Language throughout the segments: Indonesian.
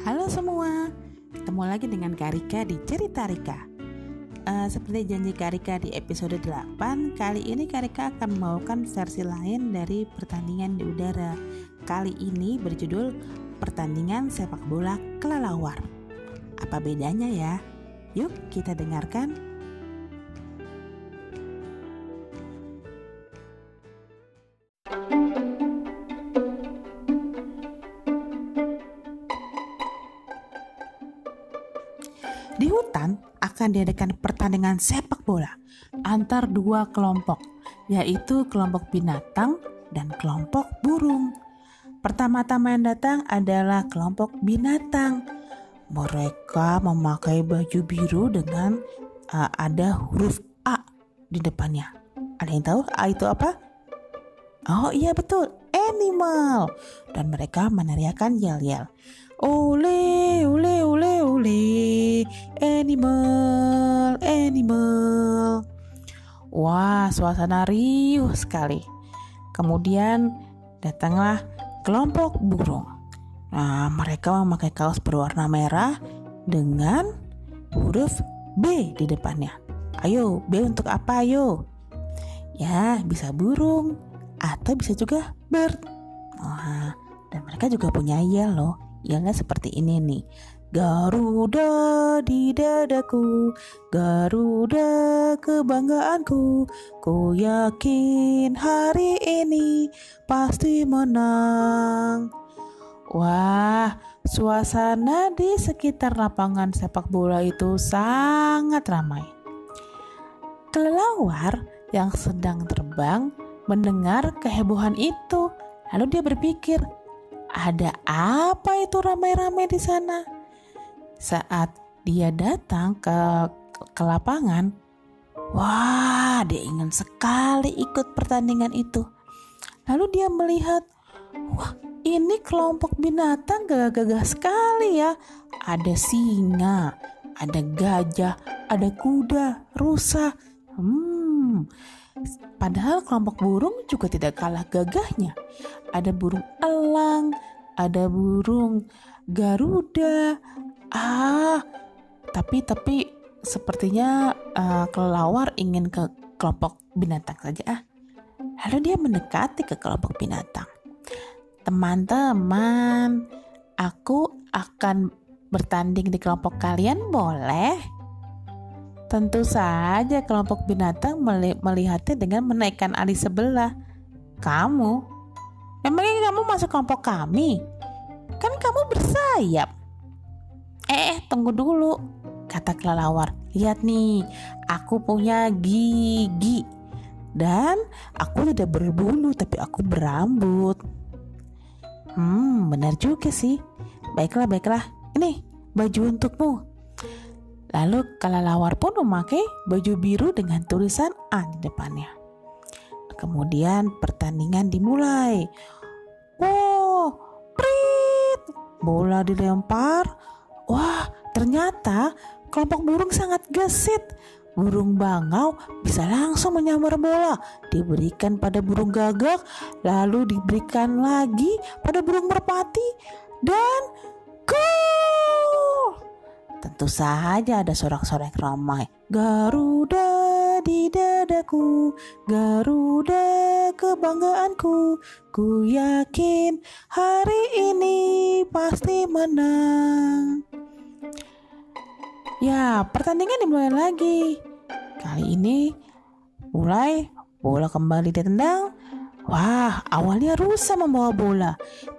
Halo semua, ketemu lagi dengan Karika di Cerita Rika. Uh, seperti janji Karika di episode 8, kali ini Karika akan membawakan versi lain dari pertandingan di udara. Kali ini berjudul Pertandingan Sepak Bola Kelelawar. Apa bedanya ya? Yuk kita dengarkan Di hutan akan diadakan pertandingan sepak bola antar dua kelompok, yaitu kelompok binatang dan kelompok burung. Pertama-tama yang datang adalah kelompok binatang. Mereka memakai baju biru dengan uh, ada huruf A di depannya. Ada yang tahu A itu apa? Oh iya betul, animal. Dan mereka meneriakan yel-yel. Ole, ole, ole, ole, animal, animal. Wah, suasana riuh sekali. Kemudian datanglah kelompok burung. Nah, mereka memakai kaos berwarna merah dengan huruf B di depannya. Ayo, B untuk apa ayo? Ya, bisa burung atau bisa juga bird. Wah, dan mereka juga punya yel loh Yelnya seperti ini nih. Garuda di dadaku, Garuda kebanggaanku, ku yakin hari ini pasti menang. Wah, suasana di sekitar lapangan sepak bola itu sangat ramai. Kelelawar yang sedang terbang mendengar kehebohan itu, lalu dia berpikir, ada apa itu ramai-ramai di sana? Saat dia datang ke ke lapangan, wah, dia ingin sekali ikut pertandingan itu. Lalu dia melihat, wah, ini kelompok binatang gagah-gagah sekali ya. Ada singa, ada gajah, ada kuda, rusa. Hmm, Padahal kelompok burung juga tidak kalah gagahnya. Ada burung elang, ada burung garuda. Ah, tapi tapi sepertinya uh, kelelawar ingin ke kelompok binatang saja ah. Lalu dia mendekati ke kelompok binatang. Teman-teman, aku akan bertanding di kelompok kalian boleh? Tentu saja kelompok binatang melihatnya dengan menaikkan alis sebelah. Kamu? Memangnya kamu masuk kelompok kami? Kan kamu bersayap. Eh, eh, tunggu dulu, kata kelelawar. Lihat nih, aku punya gigi. Dan aku tidak berbulu, tapi aku berambut. Hmm, benar juga sih. Baiklah, baiklah. Ini baju untukmu. Lalu kelelawar pun memakai baju biru dengan tulisan A di depannya. Kemudian pertandingan dimulai. Wow, prit! Bola dilempar. Wah, ternyata kelompok burung sangat gesit. Burung bangau bisa langsung menyambar bola, diberikan pada burung gagak, lalu diberikan lagi pada burung merpati, dan gol! Tentu saja ada sorak-sorak ramai. Garuda di dadaku, Garuda kebanggaanku. Ku yakin hari ini pasti menang. Ya, pertandingan dimulai lagi. Kali ini mulai bola kembali ditendang Wah, awalnya rusa membawa bola,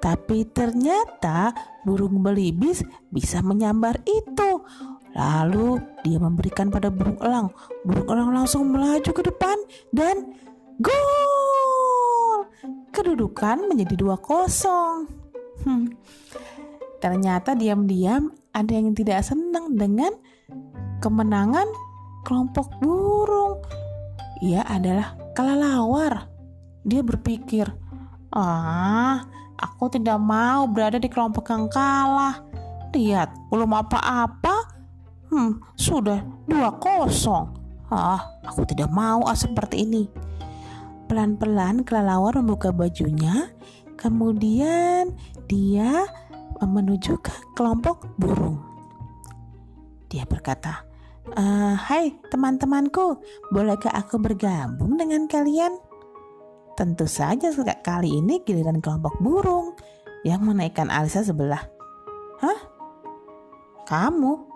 tapi ternyata burung belibis bisa menyambar itu. Lalu dia memberikan pada burung elang. Burung elang langsung melaju ke depan dan gol. Kedudukan menjadi dua kosong. Hmm. Ternyata diam-diam ada yang tidak senang dengan kemenangan kelompok burung. Ia adalah kelelawar. Dia berpikir, "Ah, aku tidak mau berada di kelompok yang kalah. Lihat, belum apa-apa. Hmm, sudah dua kosong. Ah, aku tidak mau ah seperti ini." Pelan-pelan kelelawar membuka bajunya, kemudian dia menuju ke kelompok burung. Dia berkata, e, "Hai teman-temanku, bolehkah aku bergabung dengan kalian?" Tentu saja kali ini giliran kelompok burung yang menaikkan Alisa sebelah. Hah? Kamu?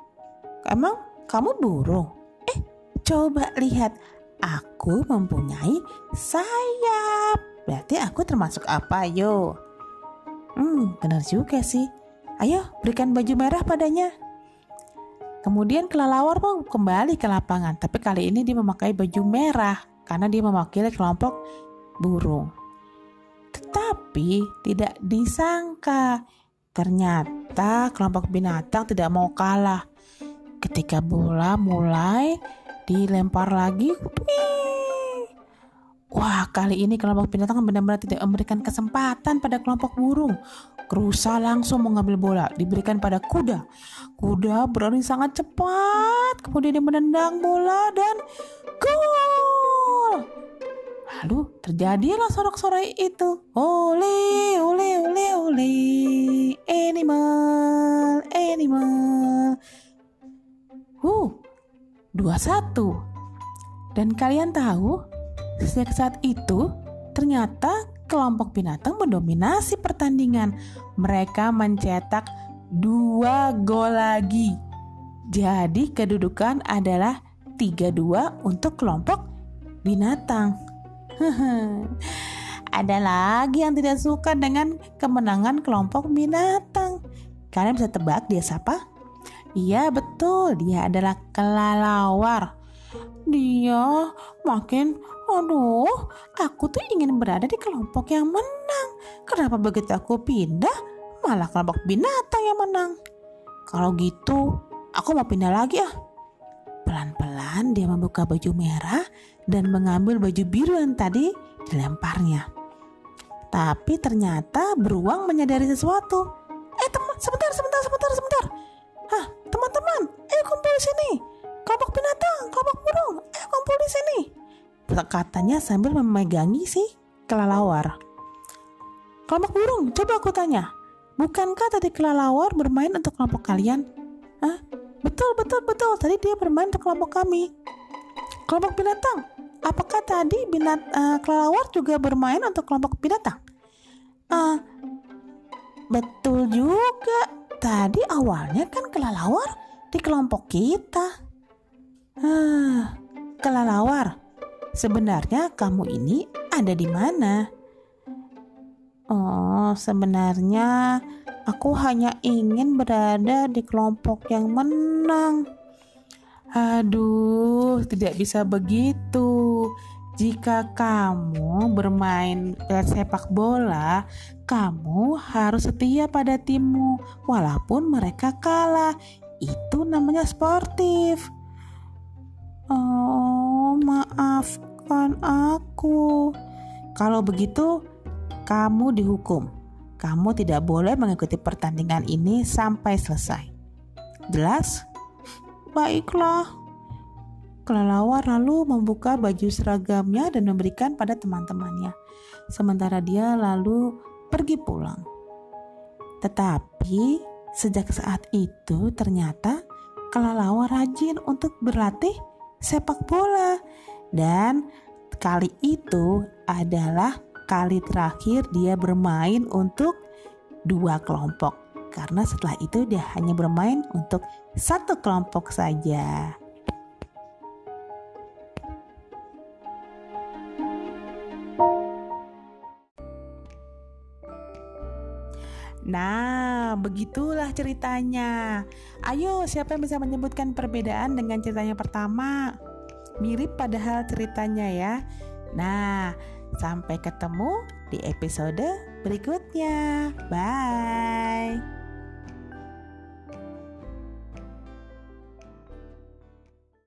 Emang kamu burung? Eh, coba lihat. Aku mempunyai sayap. Berarti aku termasuk apa, yo? Hmm, benar juga sih. Ayo, berikan baju merah padanya. Kemudian kelelawar pun kembali ke lapangan, tapi kali ini dia memakai baju merah karena dia mewakili kelompok burung. Tetapi tidak disangka, ternyata kelompok binatang tidak mau kalah. Ketika bola mulai dilempar lagi, Wah, kali ini kelompok binatang benar-benar tidak memberikan kesempatan pada kelompok burung. Krusa langsung mengambil bola, diberikan pada kuda. Kuda berlari sangat cepat, kemudian dia menendang bola dan gol. Lalu terjadilah sorak-sorai itu. Ole, ole, ole, ole. 21. Dan kalian tahu, sejak saat itu ternyata kelompok binatang mendominasi pertandingan. Mereka mencetak dua gol lagi. Jadi kedudukan adalah 32 untuk kelompok binatang. Ada lagi yang tidak suka dengan kemenangan kelompok binatang. Kalian bisa tebak dia siapa? Iya betul, dia adalah kelelawar. Dia makin Aduh, aku tuh ingin berada di kelompok yang menang. Kenapa begitu aku pindah, malah kelompok binatang yang menang? Kalau gitu, aku mau pindah lagi ah. Pelan-pelan dia membuka baju merah dan mengambil baju biru yang tadi dilemparnya. Tapi ternyata beruang menyadari sesuatu. Eh teman, sebentar, sebentar, sebentar, sebentar. Hah, teman-teman, ayo kumpul di sini. Kelompok binatang, kelompok burung, ayo kumpul di sini katanya sambil memegangi si kelelawar. Kelompok burung, coba aku tanya. Bukankah tadi kelelawar bermain untuk kelompok kalian? Hah? Betul, betul, betul. Tadi dia bermain untuk kelompok kami. Kelompok binatang, apakah tadi binat uh, kelelawar juga bermain untuk kelompok binatang? Uh, betul juga. Tadi awalnya kan kelelawar di kelompok kita. Ah, kelelawar, Sebenarnya kamu ini ada di mana? Oh, sebenarnya aku hanya ingin berada di kelompok yang menang. Aduh, tidak bisa begitu. Jika kamu bermain sepak bola, kamu harus setia pada timmu, walaupun mereka kalah. Itu namanya sportif. Oh, maafkan aku. Kalau begitu, kamu dihukum. Kamu tidak boleh mengikuti pertandingan ini sampai selesai. Jelas? Baiklah. Kelelawar lalu membuka baju seragamnya dan memberikan pada teman-temannya. Sementara dia lalu pergi pulang. Tetapi sejak saat itu ternyata kelelawar rajin untuk berlatih sepak bola. Dan kali itu adalah kali terakhir dia bermain untuk dua kelompok. Karena setelah itu dia hanya bermain untuk satu kelompok saja. Nah, begitulah ceritanya. Ayo, siapa yang bisa menyebutkan perbedaan dengan ceritanya pertama? Mirip padahal ceritanya ya. Nah, sampai ketemu di episode berikutnya. Bye.